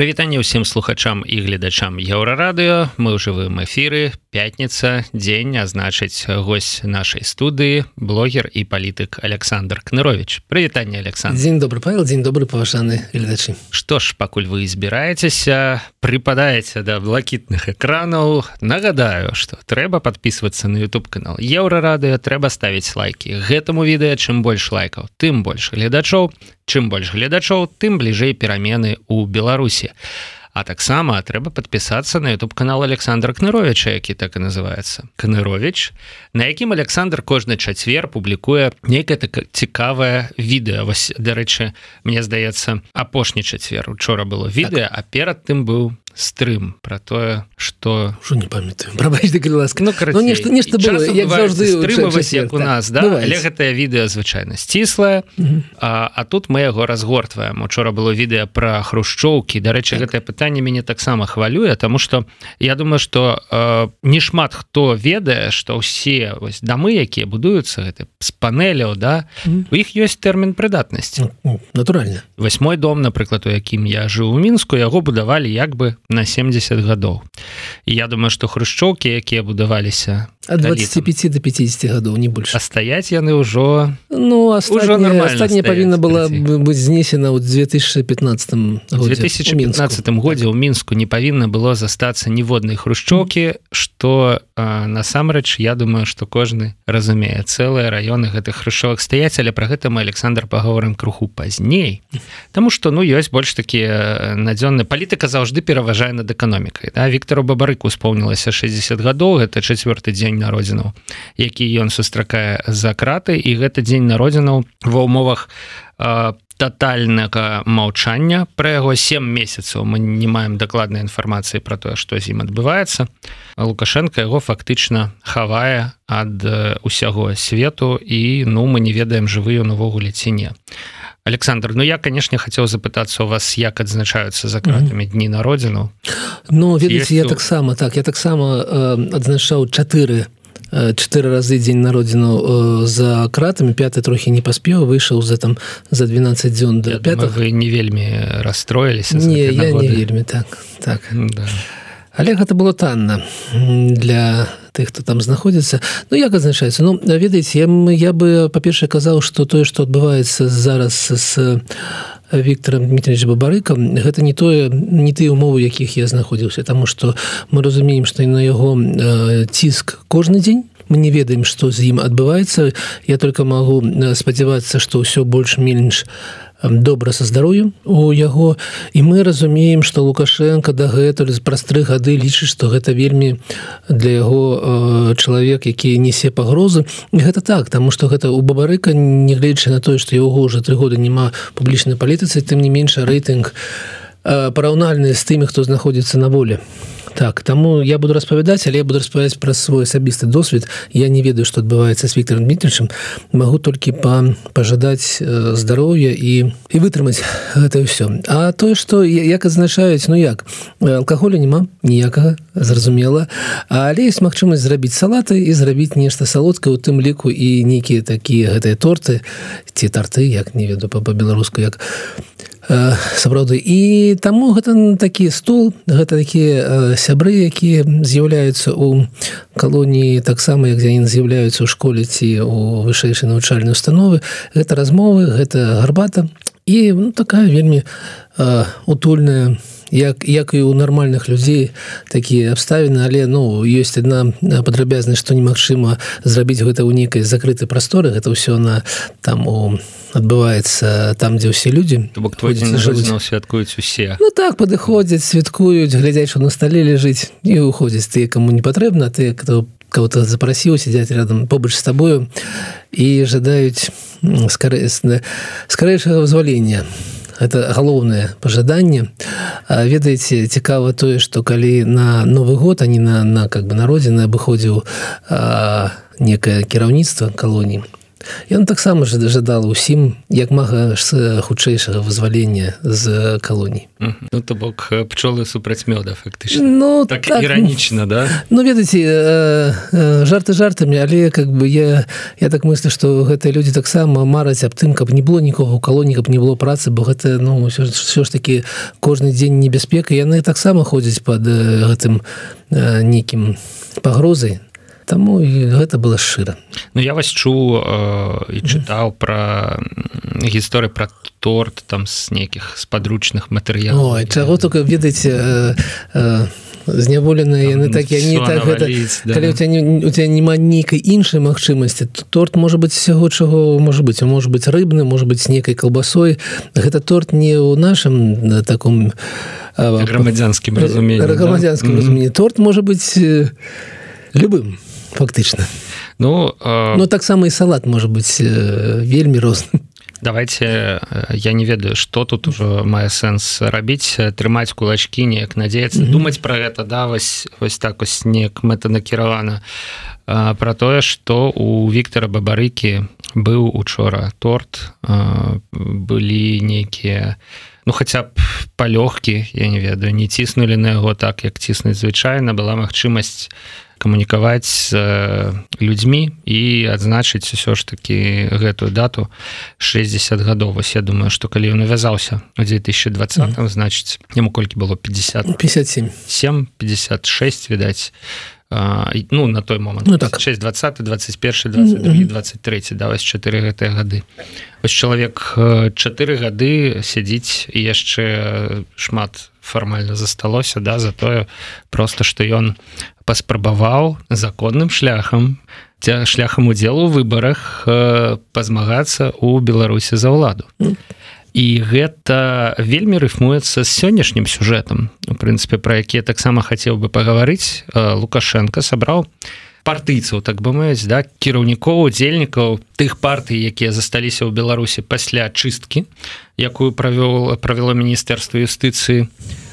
прывітанне ўсім слухачам і гледачам еўрарадыё. Мы ў жывым эфіры. Пятница дзень а значыць гось нашай студыі блогер і палітык Александр кнырович прывітанне Александр. Дзень добрый павел дзень добры паважаны гледачы. Што ж пакуль вы збіраецеся прыпадаеце да блакітных экранаў нагадаю что трэба подписываться на YouTube канал еўрарадыё трэба ставіць лайки гэтаму відэа. Чым больш лайкаў тым больш гледачоў чым больш гледачоў тым бліжэй перамены у беларусі. А таксама трэба подпісацца на youtube канал александра кныровича які так і называется канырович на якім александр кожны чацвер публікуе нейкае так цікавае відэа. Вось дарэчы мне здаецца апошні чацвер. Учора было відэа так. а перад тым быў стрым про тое что ўжо не памятаю ласка. Ну, ну, нешта нешта як у нас да? Але гэтае відэа звычайна сціслае. А, а тут мы яго разгортваем. Учора было відэа про хрушчоўкі. Дарэчы так. гэтае пытанне мяне таксама хвалюе тому что я думаю что э, не шмат хто ведае что ўсе вось дамы якія будуюцца гэты з панеляў да у іх ёсць тэрмін прыдатнасці. Натуральна. Восьмой дом напрыклад у якім я жыў у мінску яго будавалі як бы на 70 гадоў я думаю что хрушчоўкі якія будаваліся от 25 до 50 гадоў не больше. Стаять яны ўжо ну астатняя павінна была быть знесена ў 2015 2015 годзе ў мінску не павінна было застацца ніводнай хрушчоўкі что насамрэч я думаю что кожны разумее цэлыя раёны гэтых хрушчовак стаяць але про гэта мы Александр паговорым круху пазней Таму что ну ёсць больш такія надзённы палітыка заўжды пераважае над эканомікай да? Віктору бабарыку успомнілася 60 гадоў это четверты дзень народзінаў які ён сустракае за краты і гэта дзень народзінаў ва умовах тотальнага маўчання. Пра яго 7 месяцаў мы не маем дакладнай інфармацыі про тое што з ім адбываецца. Лукашенко яго фактычна хавае ад усяго свету і ну мы не ведаем жывы ён увогуле ці не Александр Ну я конечно хотел запытацца у вас як адзначаюцца за кратамі дні народзіну Ну ведаеце я таксама так я таксама э, адзначаў чатыры чатыры разы дзень народзіну э, за кратамі пяты трохі не паспеў выйшаў за там за 12 дзён до 5 вы не вельмі расстроіліся не я не вельмі так так. Да. Але гэта было танна для тых хто там знаходзіцца Ну як азначаецца Ну ведаеце я, я бы па-першае казаў что тое что адбываецца зараз с Віктором Дмитриевич бабарыкам гэта не тое не тыя умовы якіх я знаходзіўся тому что мы разумеем что на яго э, ціск кожны дзень. Не ведаем что з ім адбываецца. Я только могу спадзявацца что ўсё больш-менш у добра са здароўем у яго. І мы разумеем что лукашенко дагэтуль праз тры гады лічыць что гэта вельмі для яго э, чалавек які несе пагрозы. Гэта так тому что гэта у бабарыка нягледзячы на тое что яго уже три года няма публічнай палітыцы тым не менш рэйтынг э, параўнальны з тымі хто знаходзіцца на воле так таму я буду распавядаць але я буду распавядаць пра свой асабісты досвед. Я не ведаю что адбываецца з Віктором дмитричем могу толькі па пажадаць э, здароўя і і вытрымаць гэта ўсё. А тое что як адзначаюць ну як алкаголя няма ніякага зразумела. Але есть магчымасць зрабіць салаты і зрабіць нешта салодка у тым ліку і нейкія такія гэтыя торты ці тарты як не веду па-беларуску як сапраўды. І таму гэта такі стол гэта такія сябры якія з'яўляюцца у калоніі таксама як дзянін з'яўляюцца ў школе ці у вышэйшай навучальнай установы. Гэта размовы гэта гарбата і ну, такая вельмі утульная як як і у нармальных людзей такія абставіны але ну ёсць одна падрабязна што немагчыма зрабіць гэта ў нейкай закрытай прасторы. Гэта ўсё на там у адбываецца там дзе ўсе людзі бок твой святкуюць усе. Ну так падыходзяць святкуюць глядзяць на стале ляжыць і уходзяць ты каму не патрэбна ты кто кого-то запрасіў сядзяць рядом побач з табою і жадаюць скарэсна скарэйшага вызвалення это галоўнае пажаданне. Ведаеце цікава тое что калі на новый год они на на как бы народзіны абыходзіў некае кіраўніцтва калоніі Ён таксама ж жадал усім як мага хутчэйшага вызвалення з калоній. Ну, то бок пчолы супраць мёда фактычна. Ну так, так іранічна да? ну ведаеце жарты жартамі але как бы я я так мыслю што гэтыя людзі таксама мараць аб тым каб не было нікога у калоні каб не было працы бо гэта ну ўсё, ўсё ж такі кожны дзень небяспека. Яны таксама ходзяць под гэтым нейкім пагрозай Таму гэта было шчыра. Ну я вас чу э, і чытаў пра гісторыі пра торт там з нейкіх спадручных матэрыялаў. Чаго только ведаеце э, э, зняволеныя яны так я не так гэта, да. калі у тебя, у тебя няма нейкай іншай магчымасці торт можа быть сяго чаго можа быть может быть рыбны может быть з нейкай калбасой. Гэта торт не ў нашым таком грамадзянскім разуменні грамадзянскім да? разуменні торт можа быть любым фактычна ну э... ну таксама і салат можа быть э, вельмі розным. Давайте я не ведаю что тут ужо мае сэнс рабіць трымаць кулачки неяк надеяться mm -hmm. думаць про гэта да вось вось так ось неяк мэтанакіравана про тое что у Віктора бабарыкі быў учора торт былі нейкія ну хаця б палёгкі я не ведаю не ціснули на яго так як ціснуць звычайна была магчымасць камунікаваць з людзьмі і адзначыць усё ж таки гэтую дату 60 гадоў. Вось я думаю что калі ён навязаўся у 2020 mm -hmm. значыць яму колькі было? 50 57 7 56 відаць ну на той момант. Ну, так. 6 20 21 22 mm -hmm. 23 давай 4 гэтыя гады. Ось чалавек 4 гады сядзіць і яшчэ шмат фармальна засталося да за тое просто что ён паспрабаваў законным шляхам ця шляхам удзелу выбарах э, пазмагацца у беларусі за ўладу і гэта вельмі рыфмуецца з сённяшнім сюжэтам у прынцыпе пра якія таксама хацеў бы пагаварыць. Э, лукашенко сабраў партыйцаў так бы маюць да кіраўнікоў удзельнікаў тых партый якія засталіся ў беларусі пасля чысткі якую правёл правяло міністэрства юстыцыі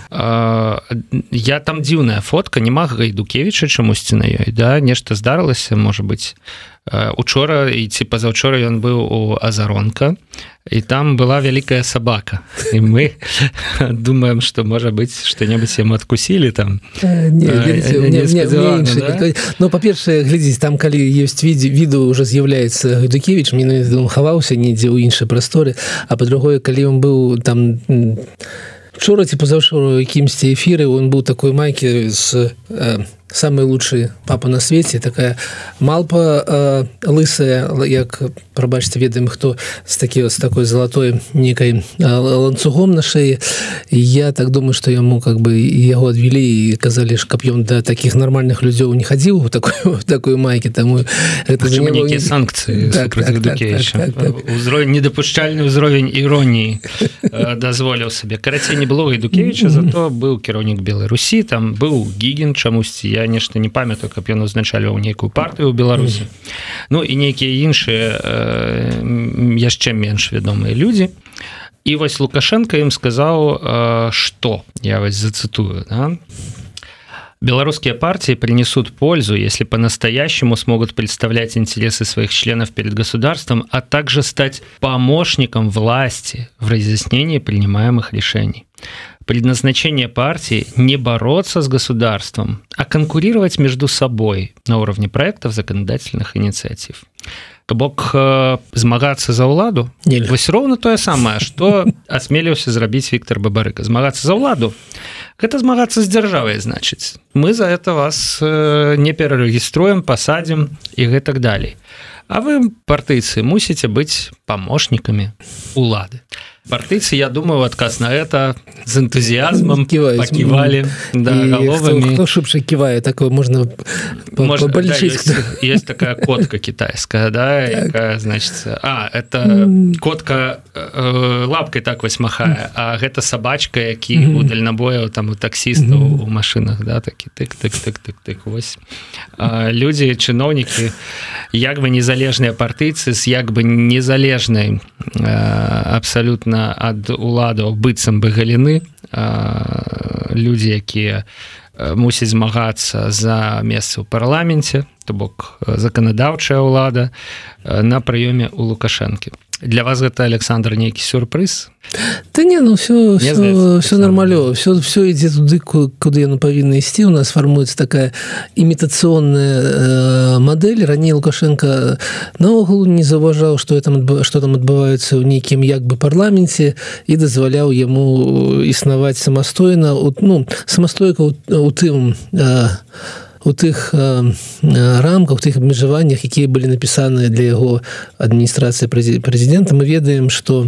я там дзіўная фотка не мага гайдукевіча чамусьці на ёй да нешта здарылася можа быть. Учора і ці пазаўчора ён быў у азаронка і там была вялікая сабака. І мы думаем что можа быть что-небудзь яму адкусілі там. Ну па-першае глядзіць там калі ёсць відзе віду уже з'яўляецца гайдукевич мне хаваўся недзе ў іншай прасторы а па-другое калі ён быў там вчора ці пазаўчора якімсьці эфіры он быў такой майкі з э, самый лучший папа на свеце такая малпа э, лысая як прабачце ведаем хто з такі з такой золотой некай э, ланцугом на шее. Я так думаю что яму как бы яго адвялі і казалі ж каб ён да таких нормальных людзёў не хадзіў у такую такую майке таму это санкцыі так, так, так, так, так, так. узровень недапушчальны ўзровень іроніі э, дазволіў сабе карацей не было эдукевича зато быў кіраўнік беларусі там быў гіген чамусьці я нешта не памятаю каб ён узначаліваў нейкую партыю ў беларусі ну і нейкія іншыя э, яшчэ менш вядомыя людзі і вось лукашенко ім сказаў что э, я вас зацытую да? Белорусские партии принесут пользу, если по-настоящему смогут представлять интересы своих членов перед государством, а также стать помощником власти в разъяснении принимаемых решений. Предназначение партии не бороться с государством, а конкурировать между собой на уровне проектов законодательных инициатив. То бок э, змагацца за ўладу вось роўна тое самае што асмеліўся зрабіць Віктор бабарыка. Змагацца за ўладу гэта змагацца з дзяржавай значыць. Мы за это вас э, не перарэгіструем пасадзім і гэтак далей. А вы партыйцы мусіце быць памочнікамі улады партыйцы я думаю адказ на это з энтузіазмом ківалі шыбша ківае такое можна можна да, есть, есть такая котка китайская да так. якая, значит а это котка э, лапкой так вось махае а гэта сабачка які у дальнабояў там у таксістаў у машинах да такі тык тык тык тык тык вось людзі чыноўнікі як бы незалежныя партыйцы з як бы незалежнай абсалютна ад уладаў быццам бы галіны. Людзі якія мусіць змагацца за месца ў парламенце то бок заканадаўчая ўлада на прыёме у лукашэнкі для вас гэта Александр нейкі сюрпрыз Да не ну все все, все нормалё все все ідзе туды куды яно павінна ісці у нас фармуецца такая імітацыйная э, модель. Раней лукашенко наогул не заўважаў что там что там адбываецца ў нейкім як бы парламенце і дазваляў яму існаваць самастойна ну самастойка у тым э, у тых рамках тых абмежаваннях якія былі напісаныя для яго адміністрацыі прэзідэнта мы ведаем что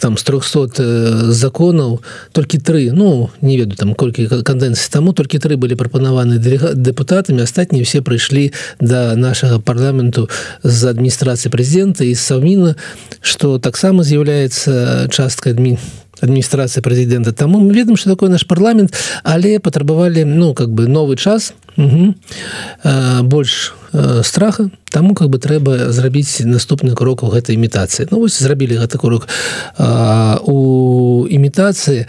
там з 300 законаў толькі тры ну не ведаю там колькі кандэнцый таму толькі тры былі прапанаваны дэпутатамі астатнія все прыйшлі да нашага парламенту з адміністрацыі прэзідэнта і саўміна что таксама з'яўляецца часткай адміністрацыі адміністрацыя прэзідэнта таму мы ведаем что такое наш парламент але патрабавалі ну как бы новы час. Угу. больш страха таму как бы трэба зрабіць наступны крок у гэтай імітацыі. Ну вось зрабілі гэты крок у імітацыі.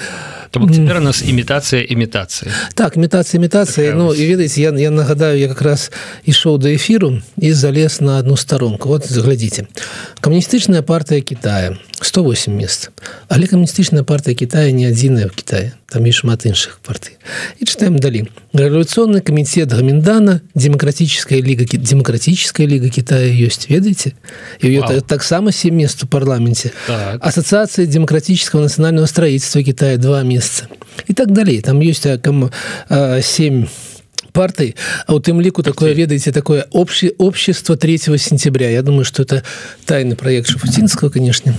У бок цяпер у нас імітацыя імітацыі. Так імітацыя імітацыя Ну і ведаеце я, я нагадаю я как раз ішоў да эфіру і залез на одну старонку. Вот заглядзіце камуністычная партыя Китая. 108 мест. Але камуністычная партыя Китая не адзіная в Китае. Там і шмат іншых партый. І читаем далі революционный комитет гаминдана демократическая лига демократическая лига Китая есть ведаете? Ее таксама 7 мест у парламенте. Так. ассоциация демократического национального строительства Китая два месяца. И так далее. Там есть кому 7 партой а у тым ліку такое ведаете такое общее общество 3 сентября. Я думаю что это тайный проект шафутинского конечно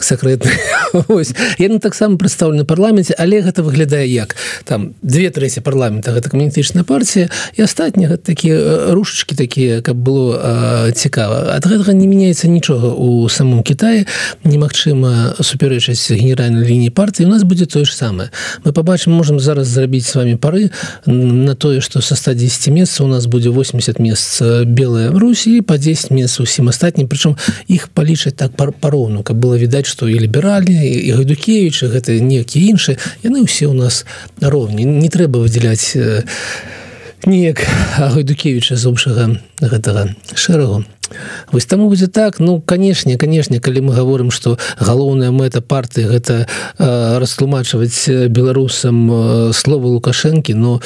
сакрэтный я таксама представлена парламенте. Але гэта выглядае як? Там две трэці парламента гэта камуністычная партия і астатніх такие э, рушачки такие каб было цікава ад гэтага не меняется нічога у самом Китае. Немагчыма супярэчаць генеральной лініі партии. У нас будет тое ж самое. Мы побачым можем зараз зрабіць с вами пары на тое что что со 110 месяца у нас будзе 80 месяц белая в Русі по 10 месяц усім астатнім прычым іх палічаць так пароўну каб было відаць что і ліберальныя і гайдукевич гэта некі іншыя яны ўсе у нас роўні не трэба выдзяляць неяк гайдукевича з общага гэтага шэрагу вось таму будзе так. Ну канешне канешне калі мы говорим что галоўная мэта парты гэта э, растлумачваць беларусам э, слова лукашэнкі но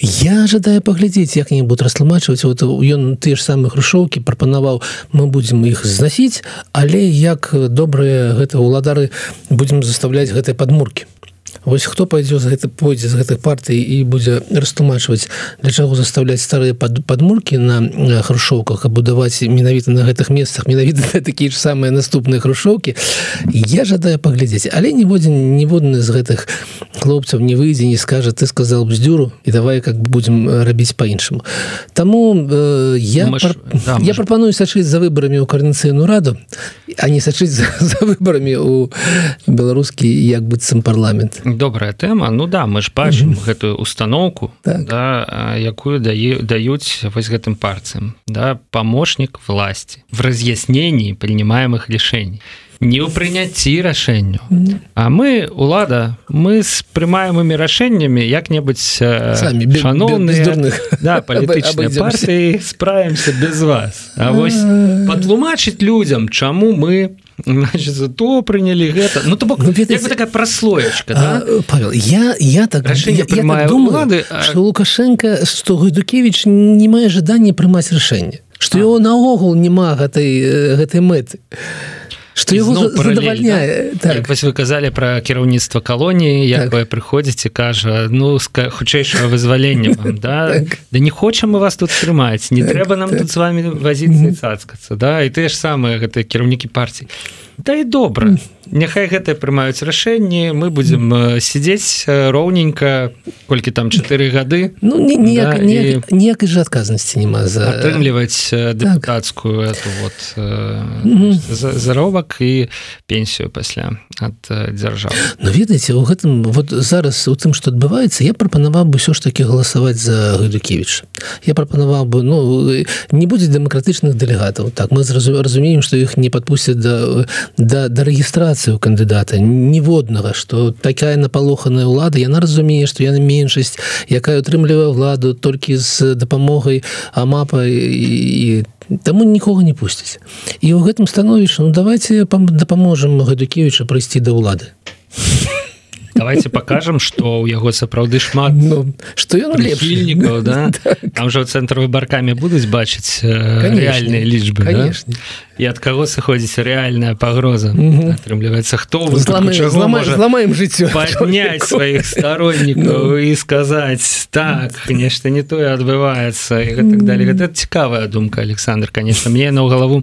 я жадаю паглядзець як-небудзь растлумачваць. Вот ён ты ж самыя хрушоўкі прапанаваў мы будзем іх знасіць але як добрыя гэта ўладары будзем заставляць гэтай падмуркі Вось хто пойдзе з гэта пойдзе з гэтых партый і будзе растлумачваць для чаго заставляць старыя пад падмуркі на хрушоўках а будаваць менавіта на гэтых месцах менавіта такія ж самыя наступныя хрушоўкі я жадаю паглядзець але ніводзін ніводны з гэтых хлопцаў не выйдзе не скажа ты сказал бздюру і давай как будем рабіць по-іншаму Таму э, я мы пар... да, я прапаную сачыць за выбарамі ў карнацыйную раду а не сачыць за, за выбарамі у беларускі як быццам парламент добрая тэма ну да мы ж бачым mm -hmm. гэтую установку так. да, якую дае даюць вось гэтым парцам да помощнік власти в раз'яснении принимаемых решений не ў прыняцці рашэнню mm -hmm. А мы лада мы з прымаемымі рашэннямі як-небудзь шаноўных да, палітычнай партыі справімся без вас А вось патлумачыць людзям чаму мы не значит то прынялі гэта ну то бок ну, такая праслоечка да? Павел я я так я, я так думаю улады, а... что лукашенко что гайдукевич не мае жаданне прымаць рашэнне что его наогул няма гэтай гэтай мэты что его задавальняе да? так. вы казалі про кіраўніцтва калоніі якое так. прыходзіць і кажа ну хутчэйшага вызвалення да так. да не хочам мы вас тут трымаць не так, трэба нам так. тут с вами вазіць цацкацца да і ты ж самыя гэтыя кіраўнікі партій да і добра. Няхай гэтыя прымаюць рашэнні мы будзем сядзець роўненька колькі там чатыры гады. Ну ніякай да, ніяк, ніякай жа адказнасці няма за атрымліваць дэпутацкую так. вот заробак і пенсію пасля ад дзяржавы. Ну ведаеце у гэтым вот зараз у тым што адбываецца я прапанаваў бы ўсё ж таки галасаваць за Гдукевич я прапанаваў бы ну не будзе дэмакратычных дэлегатаў. Так мы разумеем што іх не падпусцяць да да, да рэгістрацыі рэкамендацыю кандыдата ніводнага что такая напалоханая ўлада яна разумее что яна меншасць якая утрымлівае ладу толькі з дапамогай амапа і Таму нікога не пусціць і ў гэтым становішча ну давайте дапаможам гадукевіча прыйсці да ўлады давайте покажем что у яго сапраўды шмат ну, что ён лепільнікаў да? Так. там уже цэнтры баркамі будуць бачыць рэальныя лічбы конечно. Да? і ад каго сыходзіць рэальная пагроза атрымліваецца? Хто зламаем жыццё? падняць сваіх стороннікаў і сказаць так нешта не тое адбываецца і так далее. Гэта цікавая думка Александр конечно. Мне на галаву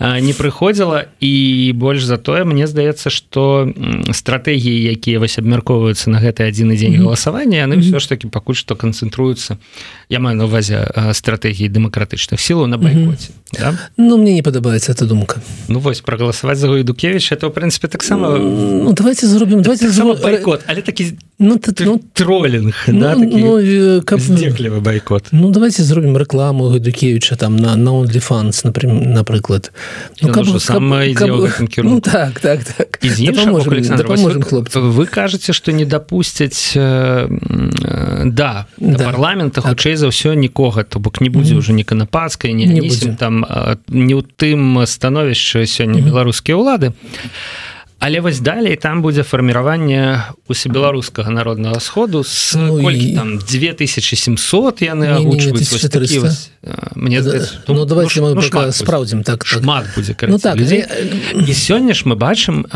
не прыходзіла і больш за тое мне здаецца что стратэгіі якія вось абмяркоўваюцца на гэты адзін дзень галасавання яны ўсё ж таки пакуль што канцэнтруюцца я маю на увазе стратэгіі дэмакратычных сілаў на байкоце да? ну мне не падабаецца эта думка. Ну вось проголосовать за Гайдукевич это в принципе таксама ну, давайте зробім давайте так байкот але такі ну, т, ну, троллинг ну, да, ну, каб... байкот ну давайте зробім рекламу Гайдукевича там на на например. Напрыклад ну, каб, каб, каб... ну, так так так. Вы кажаце что не допусцяць э, э, да, да. парламента хутчэй за ўсё нікога то бок не будзе уже ні канапацкай не, не там не ў тым становішча сёння беларускія ўлады але вось далей там будзе фарміраванне усебеларускага народнага сходу с ну, колькі, і... там 2700 яны агучваюць мне ну, ну, давайте ну, ну, спраўдзім так, так. Шмат будзе ну, так, і сёння ж мы бачым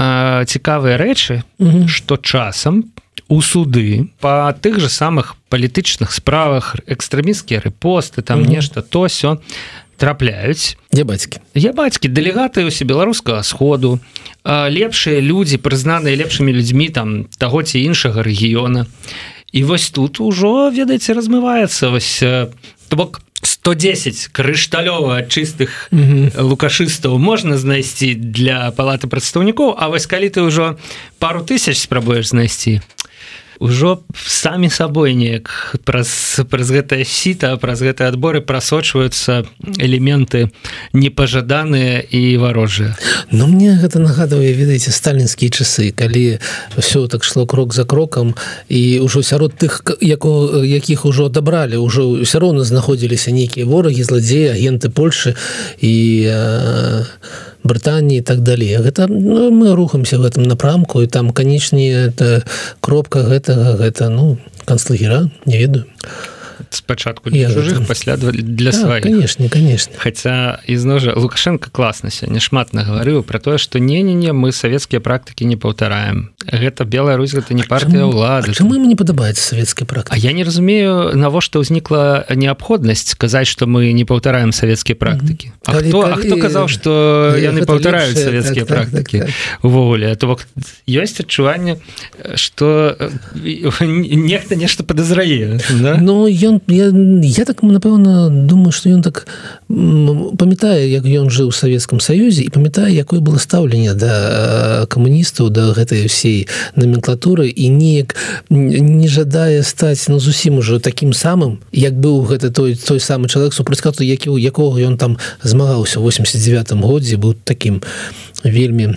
цікавыя рэчы что часам у суды по тых же самых палітычных справах экстрэміскія рэпосты там нешта то сё трапляюць. Я бацькі. Я бацькі дэлегаты усе беларускага сходу лепшыя людзі прызнаныя лепшымі людзьмі там таго ці іншага рэгіёна. І вось тут ужо ведаеце размываецца вось то бок 110 крышталёва чыстых лукашыстаў можна знайсці для палаты прадстаўнікоў А вось калі ты ўжо пару тысяч спрабуеш знайсці ўжо самі сабой неяк праз праз гэтае сіта праз гэтыя адборы прасочваюцца элементы непажаданыя і варожыя. Ну мне гэта нагадвае ведаеце сталінскія часы калі ўсё так шло крок за крокам і ўжо сярод тых якого якіх ужо адабралі ўжо ўсё роўна знаходзіліся нейкія ворагі зладзеі агенты Польшы і а, Брытаніі так далей. Гэта ну, мы рухаемся в этом напрамку і там канечне это кропка гэтага гэта ну канцлагера не ведаю спачатку для чужих пасля для так, сваіх конечно конечно. Хотя ізножа лукашенко класна сёння шмат нагаварыў про тое что не не не мы савецкія практыкі не паўтараем гэта Беларусь гэта не партыя ўлады чаму ім не падабаецца савецкая практыка я не разумею навошта ўзнікла неабходнасць сказаць что мы не паўтараем савецкія практыкі А калі, хто, калі... хто казаў что яны паўтараюць савецкія так, практыкі так, так, увогуле то бок ёсць адчуванне что нехта нешта подазрае да? Ну ён я, я так напэўна думаю что ён так памятае як ён жыў у савецкам саюзе і памятае якое было стаўленне да камуністаў да гэтай усей номенклатуры і неяк не жадае стаць ну зусім ужо таким самым як быў гэта той той самы чалавек супрацькату які у якога ён там змагаўся 89 годзе быў таким вельмі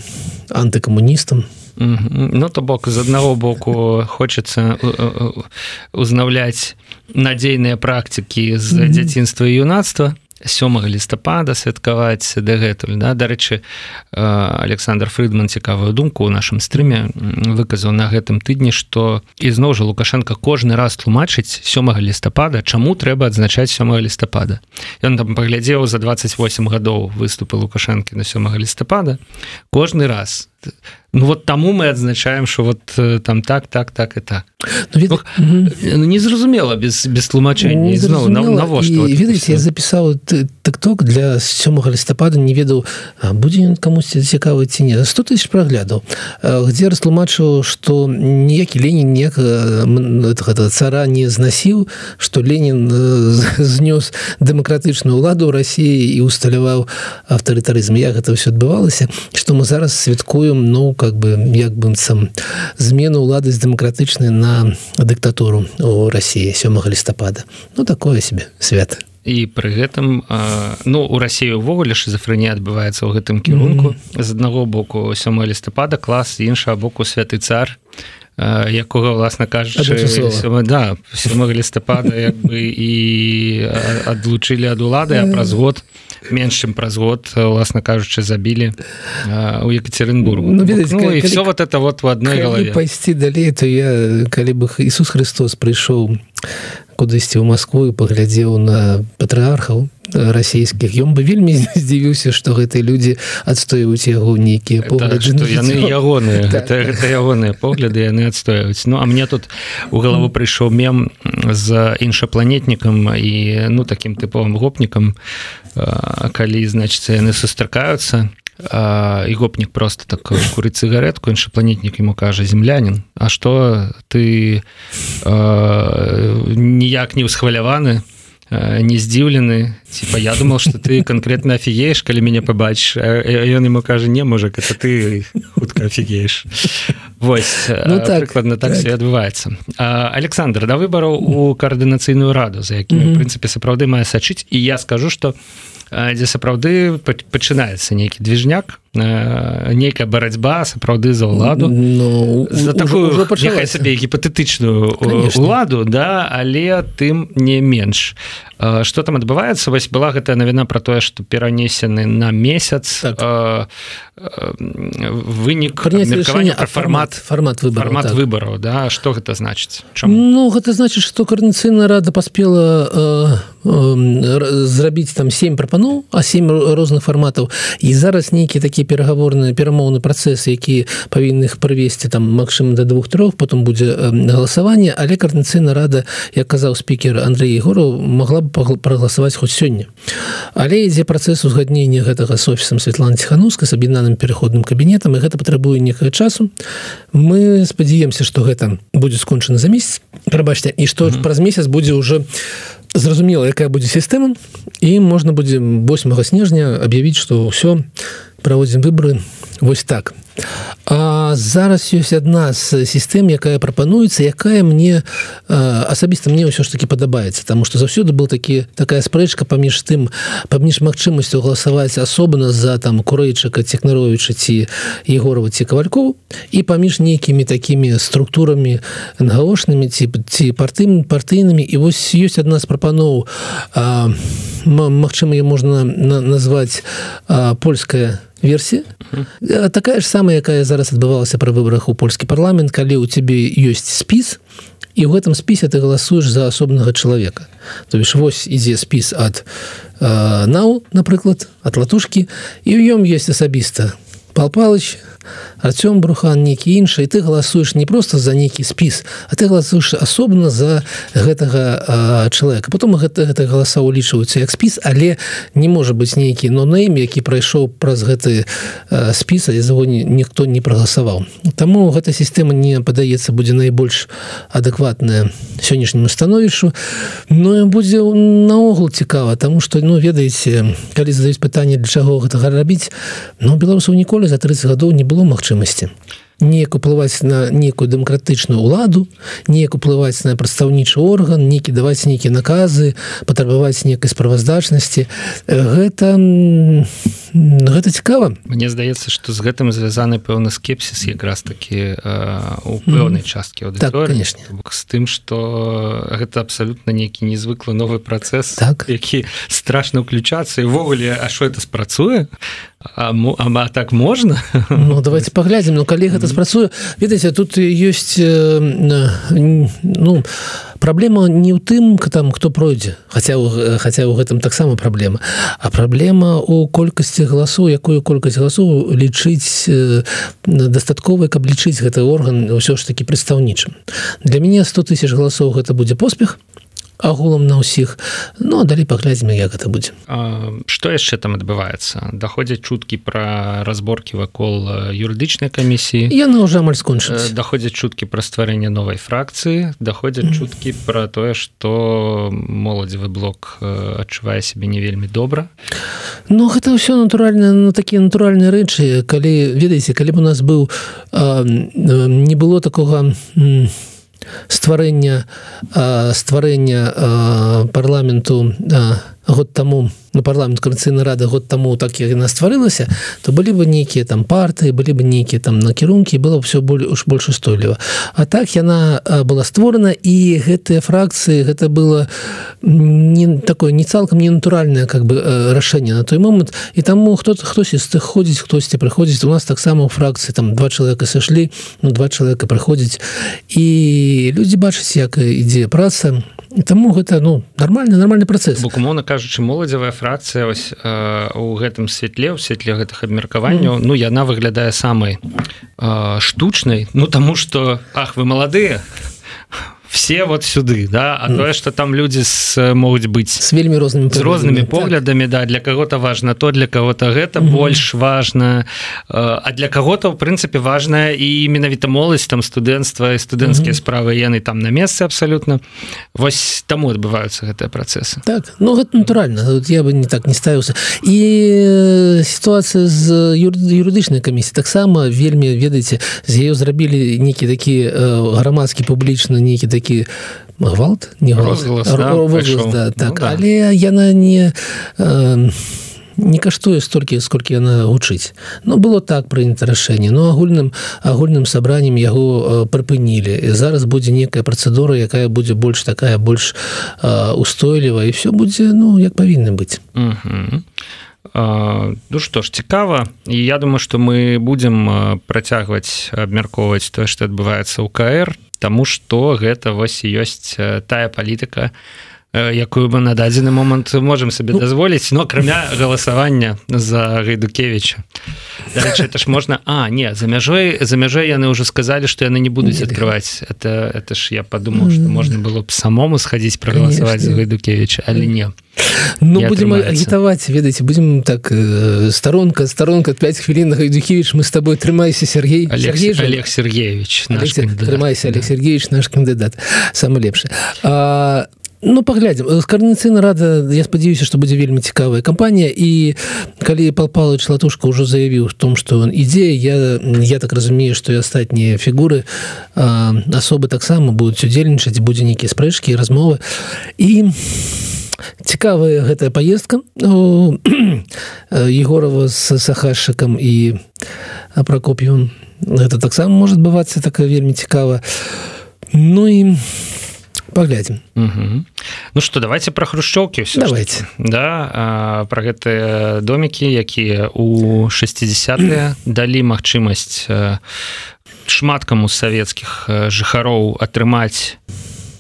антыкамуністам то Ну то бок з аднаго боку хочацца узнаўляць надзейныя практыкі з дзяцінства і юнацтва. Сёмага лістапада святкаваць дагэтуль да. Дарэчы Александр фрыдман цікавую думку ў нашым стрыме выказаў на гэтым тыдні што ізноў жа лукашенко кожны раз тлумачыць сёмага лістапада чаму трэба адзначаць сёмага лістапада. Ён там паглядзеў за 28 гадоў выступы лукашэнкі на сёмага лістапада. Кожны раз Ну вот таму мы адзначаем что вот э, там так так так и так. Ну, від... ну, незразумела без без тлумачэння зноў навошта вот ведаеце я запісаў так ток для сёмага лістапада не ведаў будзе ён камусьці цікавы ці не 100 тысяч праглядаў где растлумачыў что ніякі Ленін не гэта цара не знасіў что Ленін знёс дэмакратычную ўладу Росіі і усталяваў аўтарытарызм. Як гэта ўсё адбывалася? Что мы зараз святкуем ну как бы як бы сам змену улады з дэмакратычнай на дыктатуру у Росіі сёмага лістапада. Ну такое себе свята. І пры гэтым ну у рассію увогуле шизофрэнія адбываецца ў гэтым кірунку. Mm -hmm. з аднаго боку 7 лістапада клас іншага боку святы цар якога власна кажучы да 7 лістапада як бы і адлучылі ад улады а праз год меншым праз год власна кажучы забілі у екатеринбургу. Ну, видите, ну, калі, все вот это вот в одной пайсці далей то я калі бы Ісус Христос прыйшоў кудысьці ў Москву і паглядзеў на патрыархаў расійскіх ён бы вельмі здзівіўся што гэтыя людзі адстойваюць яго нейкія погляды яны ягоныя ягоныя погляды яны адстойваюць Ну а мне тут у галаву прыйшоў мем з іншапланетнікам і ну таким тыповым гопнікам калі значыцца яны сустракаюцца і гопнік просто так куры цыгаретку іншапланетнік ему кажа землянин. А что ты ніяк не ўсхваляваны не здзіўлены типа я думал что ты конкретно офігееш калі мяне побачыш ён ему кажа не можа это ты хутка офігееш Вось ну, так, прыкладна так, так. все адбываецца Александр да выбараў у каардынацыйную раду за якімі mm -hmm. прынцыпе сапраўды мае сачыць і я скажу что дзе сапраўды пачынаецца нейкі движняк нейкая барацьба сапраўды за ўладу. Ну, за такую сабе гіпатэтычную уладу да але тым не менш. Что там адбываецца? Вось была гэтая навіна про тое что перанесены на месяц так. вынік формат формат выбор так. выбораў да. Что гэта значыць? Ну гэта значит что карніцыйная рада паспела э, э, зрабіць там 7 прапаноў а 7 розных фарматаў. І зараз нейкі такі перагаворны перамоўны працэс які павінны іх прывесці там Мачым до двух-трох потом будзе галасаванне але карніцыйна рада як казаў спікер Андрей егору могла бы прагаласаваць хоць сёння. Але ідзе працэс узгаднення гэтага с офісам Светлана ціхануска с аб'яднаным пераходным кабінетам і гэта патрабуе некае часу. Мы спадзяемся что гэта будзе скончана за месяц. Прабачце і што mm -hmm. праз месяц будзе уже зразумела якая будзе сістэма і можна будзе 8 снежня аб'явіць что ўсё праводзім выборы вось так. А зараз ёсць адна з сістэм якая прапануецца якая мне асабіста мне ўсё ж таки падабаецца тому что заўсёды был такі такая спрэчка паміж тым паміж магчымасцю галасаваць асобна за там курэйчыка цехнаровича ці егорова ці кавалькоў і паміж нейкімі такімі структурамі гаошнымі ці ці партым партыйнымі. І вось ёсць адна з прапаноў Магчыма можна назваць польская версія такая ж самая якая зараз адбывалася пры выбарах у польскі парламент калі у цябе ёсць спіс і ў гэтым спісе ты галасуеш за асобнага чалавека. То бишь вось ідзе спіс ад нау напрыклад от латушки і ў ём есть асабіста пал палыч Артём брухан нейкі іншы ты галасуеш не просто за нейкі спіс а ты галасуеш асобна за гэтага чалавека. Потом гэта, гэта галаса улічваюцца як спіс але не можа быць нейкі но нейм які прайшоў праз гэты спіса і заго ніхто не прагаласаваў. Таму гэта сістэма не падаецца будзе найбольш адэкватная сённяшняму становішчу. Ну будзе наогул цікава тому что ну ведаеце калі задаюць пытанне для чаго гэтага рабіць но беларусаў ніколі за 30 гадоў не было магчымасці неяк уплываць на некую дэмакратычную ўладу неяк уплываць на прадстаўнічы орган некі даваць нейкія наказы патрабаваць некай справаздачнасці гэта гэта цікава. Мне здаецца что з гэтым звязаны пэўны скепсіс якраз таки у пэўнай часткі так, конечно з тым что гэта абсалютна нейкі незвыклы новы працэс так. які страшно уключацца івогуле А що это спрацуе А, а так можна ну, давайте паглядзім Ну калі гэта спрацуе ведаеце тут ёсць э, ну праблема не ў тым там хто пройдзе хаця хаця ў гэтым таксама праблема а праблема у колькасці галасу якую колькасць галасу лічыць э, дастатковай каб лічыць гэты орган ўсё ж таки прадстаўнічым. Для мяне 100 тысяч галасоў гэта будзе поспех агулам на ўсіх. Ну а далей паглядзім як это будзе. Что яшчэ там адбываецца? Даходзяць чуткі пра разборкі вакол юрыдычнай камісіі. Яны уже амаль скончылись даходзяць чуткі пра стварэнне новай фракцыі даходзяць mm. чуткі пра тое что моладзевы блок адчувае сябе не вельмі добра. Ну гэта ўсё натуральна на такія натуральныя рэчы. Калі ведаеце калі б у нас быў а, не было такога не стварэння стварэння парламенту год таму на парламент карцыйна рада год таму так як яна стварылася то былі бы нейкія там партыі былі бы нейкія там накірункі было все более уж больш устойліва. А так яна была створана і гэтыя фракцыі гэта было не такое не цалкам не натуральное как бы рашэнне на той момант. І таму хто-то хтось з тых ходзіць хтосьці прыходзіць. У нас таксама у фракцыі там два чалавека сышлі ну два чалавека прыходзіць і людзі бачаць як ідзе праца Таму гэта ну нормальный нормальный працэс букумоўна кажучы моладзевая фракцыя ось э, у гэтым святле ў святле гэтых абмеркаванняў mm. ну яна выглядае самай э, штучнай ну таму что ах вы маладыя все вот сюды да а тое что там люди с могуць быть с вельмі рознымі з рознымі поглядами да для кого-то важно то для кого-то гэта mm -hmm. больш важно а для кого-то в прынцыпе важная і менавіта моладзь там студэнцтва і студэнцкія mm -hmm. справы яны там на месцы абсолютно. Вось таму адбываюцца гэтыя працесы так ну гэта натуральна я бы не так не ставіўся і сітуацыя з юрыдычнай камісіі таксама вельмі ведаеце з ее зрабілі нейкі такі грамадскі публічна нейкі такі такі гвалт не розглас, да, розглас, да, так. ну, да. але яна не э, не каштуе столькі сколькі яна гучыць Ну было так прынята рашэнне но агульным агульным сабраннем яго э, прыпынілі і зараз будзе некая працэдура якая будзе больш такая больш э, устойліва і все будзе ну як павінна быць Ну што ж цікава і я думаю што мы будзем працягваць абмяркоўваць тое што адбываецца ў КР Таму што гэта вось ёсць тая палітыка, якую мы на дадзены момант можемм сабе ну, дазволіць но акрамя галасавання за гайдукевича это ж можна а не за мяжой за мяжой яны уже сказали что яны не будуць открывать это это ж я подумал что можна было б самому сходить прогаласаваць за гайдукевича але не. Ну не будем агітаваць ведаеце будем так э, сторонка сторонка 5 хвілін на гайдухевич мы с тобой трымайся Сергей Олег, Олег Сергеевич трымайся Олег Сергеевич наш кандыдат. Самы лепшы а Ну паглядзім карніцыйна рада я спадзяюся што будзе вельмі цікавая кампанія і калі палпалы чалатушка ўжо заявіў в том што он ідзе я я так разумею што і астатнія фігуры асобы таксама будуць удзельнічаць будзе нейкія спрэчкі размовы. І цікавая гэтая поездка егорова с сахашчыкам і прокоп'ю гэта таксама может бывацца такая вельмі цікава. Ну і паглядзім. Ну что давайте про хрушчоўкі давайте да про гэтыя домікі якія у 60 далі магчымасць шмат каму з савецкіх жыхароў атрымаць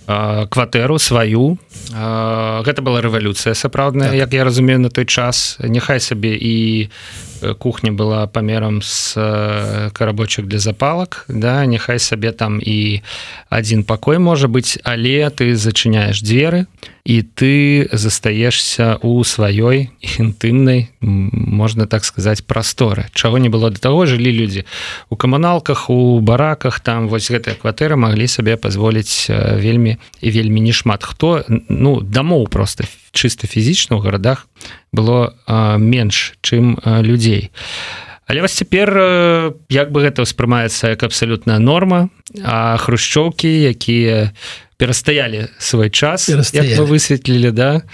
кватэру сваю. Гэта была рэвалюцыя сапраўдная так. як я разумею на той час. Няхай сабе і кухня была памерам з карабочак для запалак да няхай сабе там і один пакой можа быць але ты зачыняеш дзверы і ты застаешься у сваёй інтымнай можна так сказаць прасторы чаго не было до того жылі людзі у камуналках у бараках там вось гэтыя кватэры маглі сабе пазволіць вельмі і вельмі не шмат. Хто ну дамоў просто чыста фізічна ў гарадах было менш чым людзей але вас цяпер як бы гэта ўспрымаецца як абсалютная норма а хрушчоўкі якія перастаялі свой час высветлілі да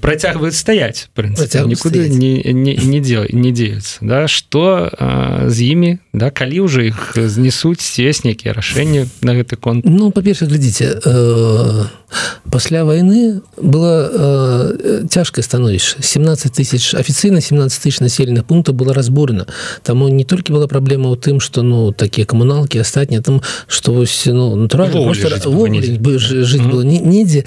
працягваюць стаять нікуды не, не, не дел не дзеюцца да. Что з імі да калі ўжо іх знесуць ёсць нейкія рашэнні на гэты конт? Ну па-перша глядзіце э, пасля войны было э, цяжкае становішча 17 тысяч афіцыйна 17 тысяч населеных пунктаў было разбурена таму не толькі была праблема ў тым что ну такія камуналкі астатнія там что вось ну натуральна жыць было недзе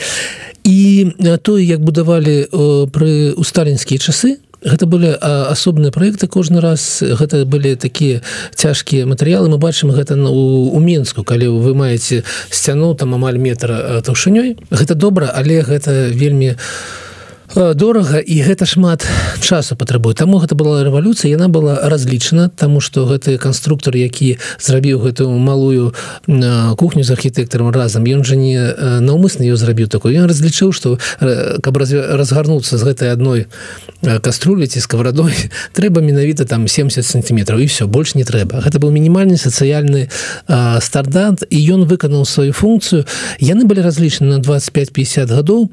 і тое як будавалі пры у сталінскія часы гэта былі асобныя проекты кожны раз. Гэта былі такія цяжкія матэрыялы. Мы бачым гэта на у менску калі вы маеце сцяну там амаль метра таўшынёй. Гэта добра але гэта вельмі у дорага і гэта шмат часу патрабуе. Таму гэта была рэвалюцыя яна была разлічана тому что гэты канструктор які зрабіў гэтую малую кухню з архітэктарам разам ён жа не наўмысна ее зрабіў такой ён разлічыў что каб разгарнуцца з гэтай адной каструліці сковорадой трэба менавіта там 70 сантиметров і все больш не трэба. Гэта быў мінімальны сацыяльны стардант і ён выканаў сваю функцыю. Яны былі разлічаны на 25-50 гадоў.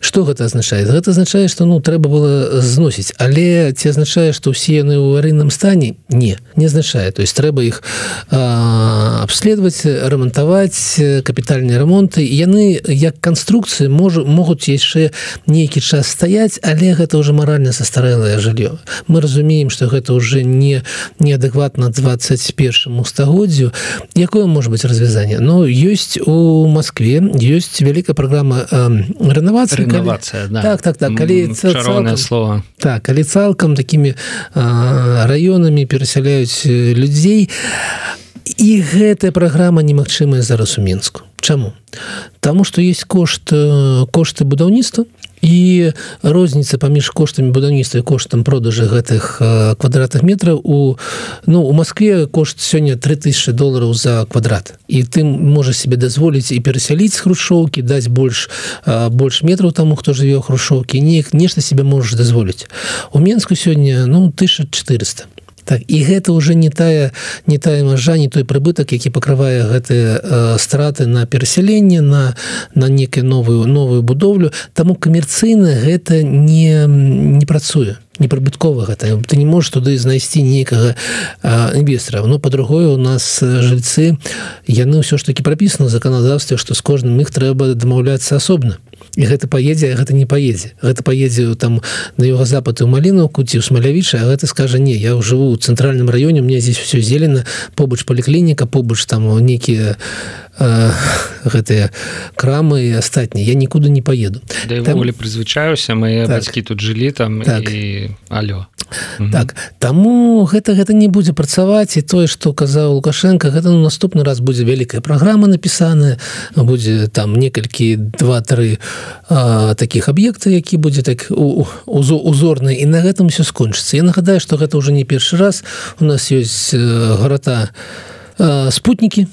Что гэта азначае? Гэта азначае што ну трэба было зносіць але ці азначае што ўсе яны ў аварыйным стане не не азначае то есть трэба іх абследаваць рамантаваць капітальныя ремонты яны як канструкцыі можа могуць яшчэ нейкі час стаяць але гэта уже маральна састарэлае жыллё мы разумеем что гэта уже не неадэкватна 21 стагоддзю якое может быть развязанне но ёсць у Москве ёсць вялікая программа рэновацыі рэновацыя да. так так так калі цалкам, слова. так калі цалкам такими раёнамі перасяляюць людзей. І гэтая праграма немагчымая зараз у мінску Чаму Таму что есть кошт кошты будаўніцтва і розніца паміж коштамі будаўніцтва коштам продажы гэтых квадратных метраў у ну у Москве кошт сёння 3000 долларов за квадрат. І ты можа себе дазволіць і перасяліць хрушоўкі даць больш больш метраў таму хто жыве ў хрушоўкі неяк нешта себе можаш дазволіць у Мску сёння ну 1400 Так і гэта уже не тая не тая мажа не той прыбытак які пакрывае гэтыя э, страты на перасяленне на на некую новую новую будоўлю. Таму камерцыйна гэта не не працуе непрыбыткова гэта. Ты не можешь туды знайсці нейкага інвестора но по-другое у нас жильцы яны ўсё ж таки прапісана законодаўстве что з кожным іх трэба дамаўляцца асобна і гэта паедзе гэта не паедзе. Гэта паедзе там на его запад у малінаўку ці ў смалявіча гэта скажа не я жыву у цэнтральным раёне мне здесь все зелена побач паліклініка побач там нейкія гэтыя крамы і астатнія. Я нікуды не поеду да там... прызвычаюся мои так. бацькі тут жылі там так. і алё так таму гэта гэта не будзе працаваць і тое што казаў лукашенко гэта ну, наступны раз будзе вялікая праграма напісаная будзе там некалькі два-тры таких аб'екты які будзе так узорны і на гэтым все скончыцца. Я нагадаю што гэта ўжо не першы раз. У нас ёсць гарата спутнікі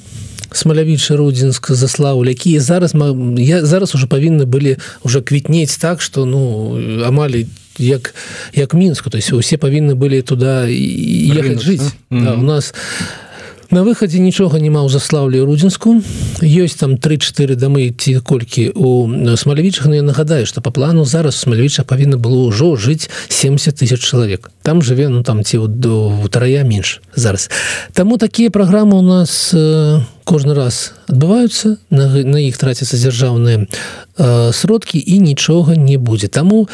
смалявічы рудзінск заслаў якія зараз я зараз уже павінны былі уже квітнець так что ну амаль як як мінску. То есть усе павінны былі туда ехаць жыць. mm -hmm. да, у нас у на выхадзе нічога няма ў заслаўлі рудзінску ёсць там три-4 дамы ці колькі у смалявічах но я нагадаю что по плану зараз смалявіча павінна было ўжо жыць 70 тысяч чалавек там жыве ну там ці до вторая менш зараз. Таму такія праграмы у нас э, кожны раз адбываюцца на, на іх траціцца дзяржаўныя э, сродкі і нічога не будзе таму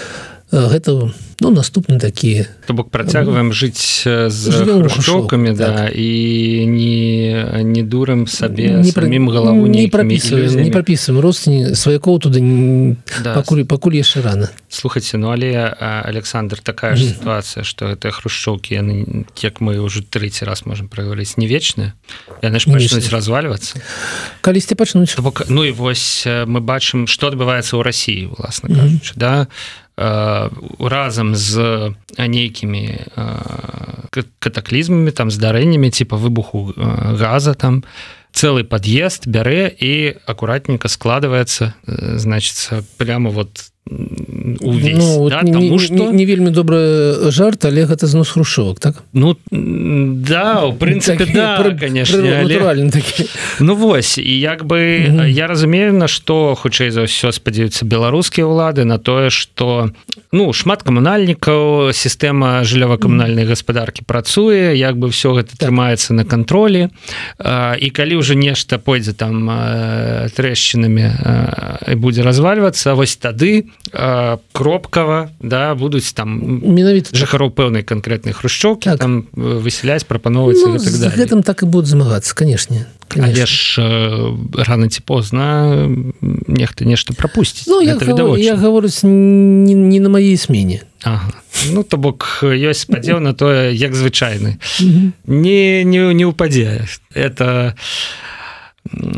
гэта у ну наступны такі то бок працягваем жыць з шокамі да так. і не не дурым сабе не самім галаву не прапісваем не прапісваем родственні сваякоў туды да. пакуль пакуль яшчэ рано. Слухайте ну але Александр такая ж сітуацыя что это хрушчоўкі яны як мы ўжо трэці раз можемм прагаварыць не вечна яны ж пачнуць развальвацца калісьці пачнуць бок ну і вось мы бачым что адбываецца ў Росіі власна кажучы да. а разам з нейкімі катаклізмамі там здарэннямі типа выбуху газа там. Цэлы пад'езд бярэ і акуратненько складывается значится прямо вот там увесь, ну, да, не, тому что не, не вельмі добры жарт але гэта знос хрушовак так? Ну да у прынцыпе да, пр, конечно пр, але... ну вось і як бы -hmm. я разумею на что хутчэй за ўсё спадзяюцца беларускія ўлады на тое что ну шмат камунальнікаў сістэма жыллёва-камунальнай гаспадаркі працуе як бы все гэта так. трымаецца на кантролі. І калі уже нешта пойдзе там трэшчынамі будзе развальвацца вось тады кропкава да будуць там менавіта жыхароў пэўнай канкрэтнай хрушчоўкі так. там высяляць прапаноўваецца ну, так гэтым так і будуць змагацца канешне Але ж рано ці позна нехта нешта прапусціць ну, я, гав... я гаворыць не, не на маей смене. Ага. Ну то бок ёсць спадзеў на тое як звычайны. Не не не ўпадзе это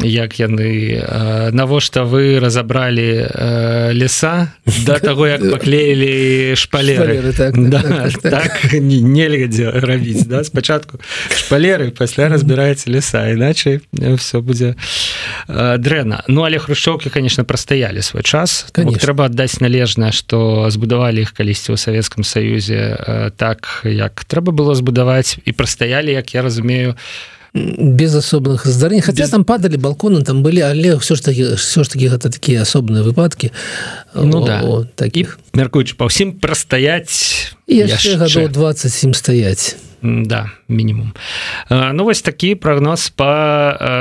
як яны навошта вы разабралі леса да таго як паклеілі шпалеры? Так, да, так, так, так. нельга дзе рабіць да спачатку шпалеры пасля разбіраецца леса іначай все будзе дрэнна. Ну але хрушчоўкі конечно прастаялі свой час. Трэба аддаць належна што збудавалі іх калісьці ў савецкам саюзе так як трэба было збудаваць і прастаялі як я разумею без асобных здарэнь хотя без... там падалі балконы там былі але все ж таки все ж таки гэта такія асобныя выпадкі ну, да. таких. Мяркуючы па ўсім прастаяць яшчэ гадоў 27 стаяць да мінімум ну вось такі прогноз по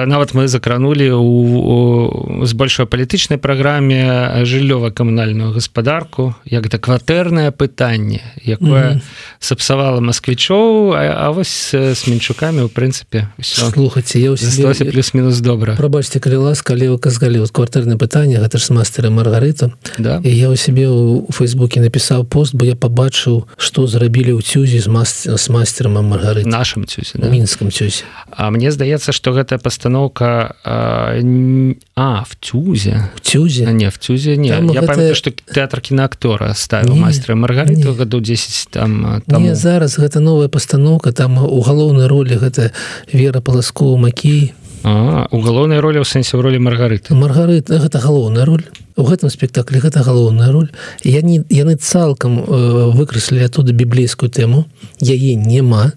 нават мы закранули у з большой палітычнай праграме жыллёва-камунальную гаспадарку як да кватэрнае пытанне якое сапсавала москвічоў а, а вось с мінчукамі у прынцыпе слухаце я засталася плюс-мінус добра прабачце калі ласка але вы казалі вот кватэрнае пытанне гэта ж мастера маргарыта да. І я у сябе у фейсбуке напісаў пост бо я побачыў што зрабілі ў цюзі з мас с мастером маргарыта нашим цюсе да? мінском цюсе А мне здаецца что гэтая пастаноўка а, в цюзе. В цюзе? А, не в цюзе не там я гэта... памятаю что тэатр кіноактора ставіў мастера маргарыту году 10 там там не, зараз гэта новая пастаноўка там у галоўнай ролі гэта вера паласкова макей у галоўнай ролі ў сэнсе ў ролі маргарыты. Маргарыт гэта галоўная роль. У гэтым спектаклі гэта галоўная роль. Я не яны цалкам э, выкраслілі оттуда біблейскую тэму. Яе няма.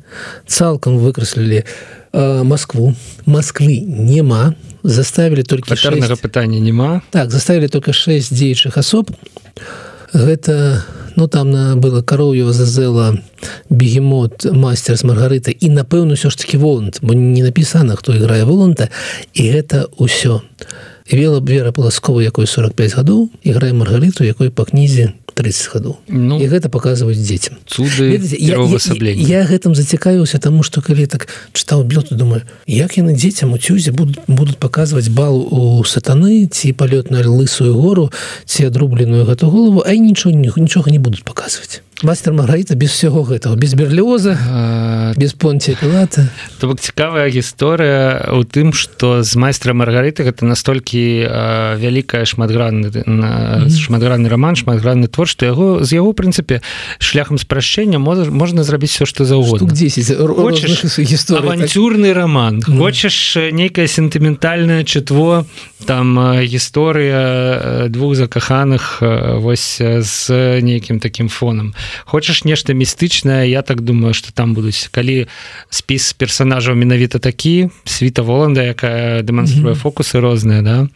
Цалкам выкраслілі э, Москву Москвы няма. Заставілі только шарнага пытання няма. Так заставілі только 6 дзеючых асоб. Гэта ну там на было кароўю зазела бегемот мастер з маргарыта і напэўна ўсё ж таки волант бо не напісана хто іграе воланта і гэта ўсё вела вера паласкова якой 45 гадоў іграе маргарыту якой па кнізе 30 гадоў ну, і гэта показваюць дзецям цуды я, я, я, я гэтым зацікавіўся тому что калі так чытаў блёту думаю як яны дзецям у цюзе будут будут показваць бал у сатаны ці палёт на лысую гору ці адрубленую гэту голову а нічого нічога не будуць показваць мастер маргаіта без всего гэтага без берліоза а... без понці пілата то бок цікавая гісторыя у тым что з майстра маргарыты гэта настолькі вялікая шматгранны на шматгранны роман шматгранны твор что яго з яго прынцыпе шляхам спрашчэння можа можна зрабіць все что заўгодна. 10 авантюрны роман mm. хочаш нейкае сентыментальнае чытво там гісторыя двух закаханых вось з нейкім таким фоном хочаш нешта містычнае я так думаю что там будуць калі спіс персонажаў менавіта такі світа воланда якая дэманструе фокусы розныя да.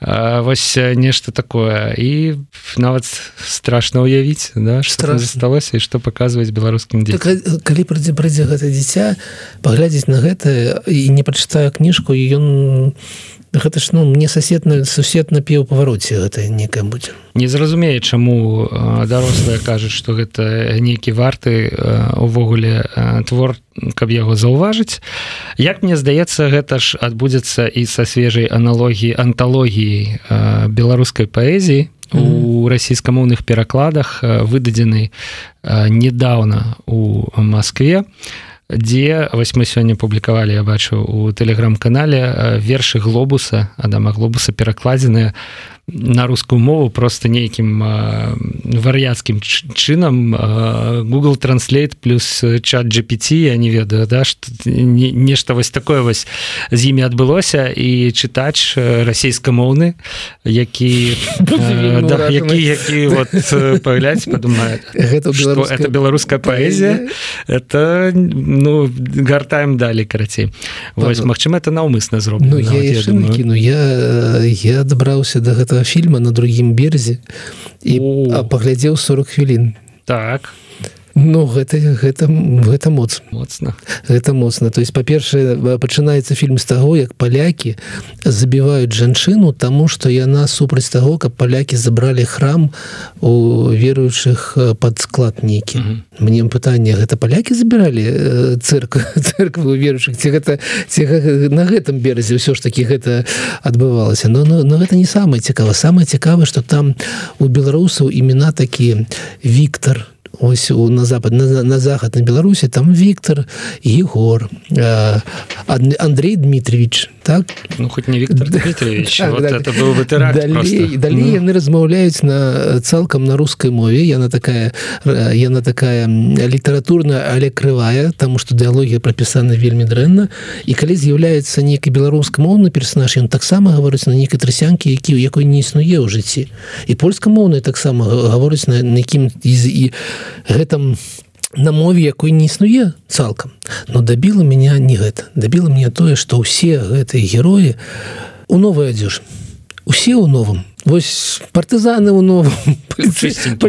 А, вось нешта такое. І нават страшно уявіць да что засталося і что паказваць беларускім так, калі прыйдзе прыйдзе гэта дзіця паглядзець на гэта і не пачытаю кніжку і ён не гэта ж ну мне сосед на сусед напіў павароце гэта некая будзе не зразумее чаму дарослыя кажуць что гэта нейкі варты увогуле твор каб яго заўважыць. Як мне здаецца гэта ж адбудзецца і са свежай аналогіі анталогіі беларускай паэзіі у расійскамоўных перакладах выдадзены недавно у Москве дзе вось мы сёння публікавалі я бачу у тэлеграм-канале вершы глобуса адама глобуса перакладзеныя на рускую мову просто нейкім вар'яцкім чынам. Google транслейт плюс чат GPT я не ведаю да не, нешта вось такое вось з імі адбылося. І чытач расійскамоўны які да, які які вот паглядзь падумае гэта это беларуская паэзія? Это ну гартаем далі карацей. Вось Мачыма это наўмысна зроблена ну, я, я, ну, я я дабраўся до гэтага фільма на другім берзе і паглядзеў 40 хвілін. Так Ну гэта гэта гэта моц моцна. Гэта моцна. То есть па-першае пачынаецца фільм з таго як палякі забіваюць жанчыну таму што яна супраць таго каб палякі забралі храм у веруючых пад склад нейкі. Mm -hmm. мне пытанне гэта палякі забіралі цырк церкву веруючых? Ці гэта ці на гэтым беразе ўсё ж таки гэта адбывалася? Но, но, но гэта не самае цікава самае цікава что там у беларусаў імена такі Віктор ось у на запад на, на захад на беларусі там Віктор егор э, Андрей Дмитриевич так? Ну хоть не Віктор далей яны размаўляюць на цалкам на рускай мове яна такая яна такая літаратурная але крывая тому что дыалогія прапісана вельмі дрэнна і калі з'яўляецца нейкі беларускамоўны персонаж ён таксама гаворыць на нейкай трасянкі які у якой не існуе ў жыцці і польскамоўная таксама гаворыць на якім і гэтым на мове якой не існуе цалкам. Но дабіла меня не гэта. Дабіла мне тое что ўсе гэтыя героі у новой адзеж усе ў новым. Вось партызаны ў новым.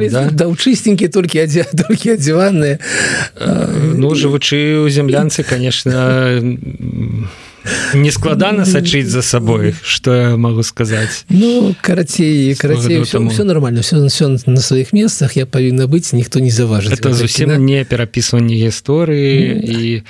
Да? чыстенькі толькі адзя толькі адзіваныя ну жывучы ў зямлянцы конечно не складана сачыць за сабой что я могу сказаць ну карацей карацей все, все нормально все, все на сваіх месцах я павінна быць ніхто не заважыць это зусім да? не перапісванне гісторыі mm. і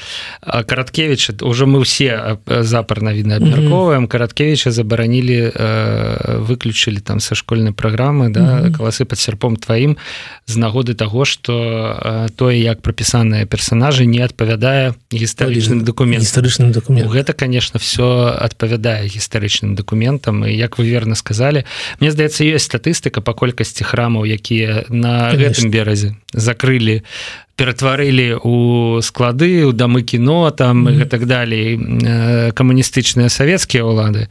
караткевич уже мы все запарна відна абмярковаем mm караткевича забаранілі э, выключылі там са школьнай праграмы да mm каласы под серпом тваім з нагоды того что э, тое як прапісаныя персонажы не адпавядае гістарычным документ гістарычным документ гэта конечно все адпавядае гістарычным документам і як вы верно сказали мне здаецца есть статыстыка по колькасці храмаў якія на конечно. гэтым беразе закрылі ператварылі у склады у дамы кіно там mm -hmm. так далей камуністычныя савецкія ўлады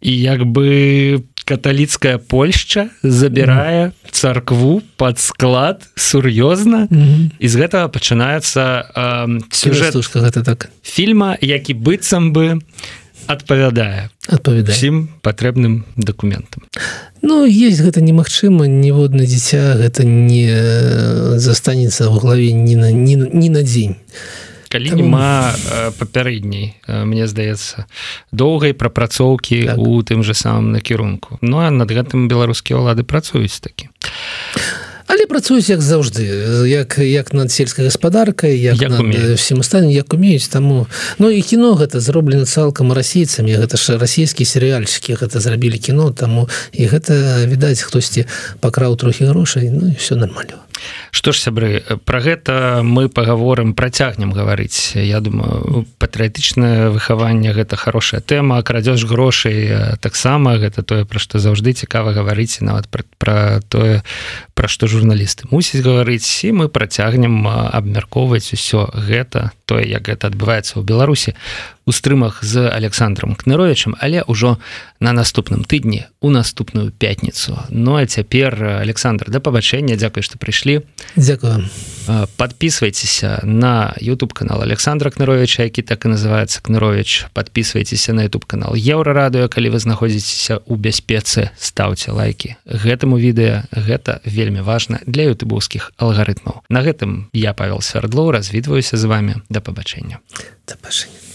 і як бы каталіцкая Польшча забірае царкву под склад сур'ёзна. Mm -hmm. і з гэтага пачынаецца э, сюжет гэта так. фільма які быццам бы адпавядае адпавядае. всім патрэбным дакументам. Ну есть гэта немагчыма ніводна дзіця гэта не застанецца ў главе ні на ні, ні на дзень калі Там... няма папярэдняй мне здаецца доўгай прапрацоўкі так. у тым же самым накірунку. Ну а над гэтым беларускія ўлады працуюць такі. Але працуюць як заўжды як як над сельскай гаспадаркай як, як всем стане як умеюць. Таму Ну і кіно гэта зроблена цалкам расейцамі гэта ж расійскі серыяльчыкі гэта зрабілі кіно таму і гэта відаць хтосьці пакраў трохі грошай Ну і все нормально Што ж сябры про гэта мы паговорым працягнем гаварыць. Я думаю патрыятычнае выхаванне гэта хорошая тэма крадзеж грошай таксама гэта тое пра што заўжды цікава гаварыць нават пра тое пра што журналісты мусіць гаварыць. І мы працягнем абмяркоўваць усё гэта тое як гэта адбываецца ў Беларусі у стрымах з александром кныровичам але ўжо на наступным тыдні у наступную пятніцу. Ну а цяпер Александр да пабачэння. Дякую что прыйшлі Дякую. Подписывайтеся на YouTube канал Александра кныровича які так і называется кнырович. Подписывайтеся на YouTube канал еўрарадыо калі вы знаходзіцеся у бяспецы. Ставце лайки гэтаму відэа. Гэта вельмі важна для ютубаўскіх алгарытмаў. На гэтым я павел свердлоў развітваюся з вами. Да пабачэння. Да пашэння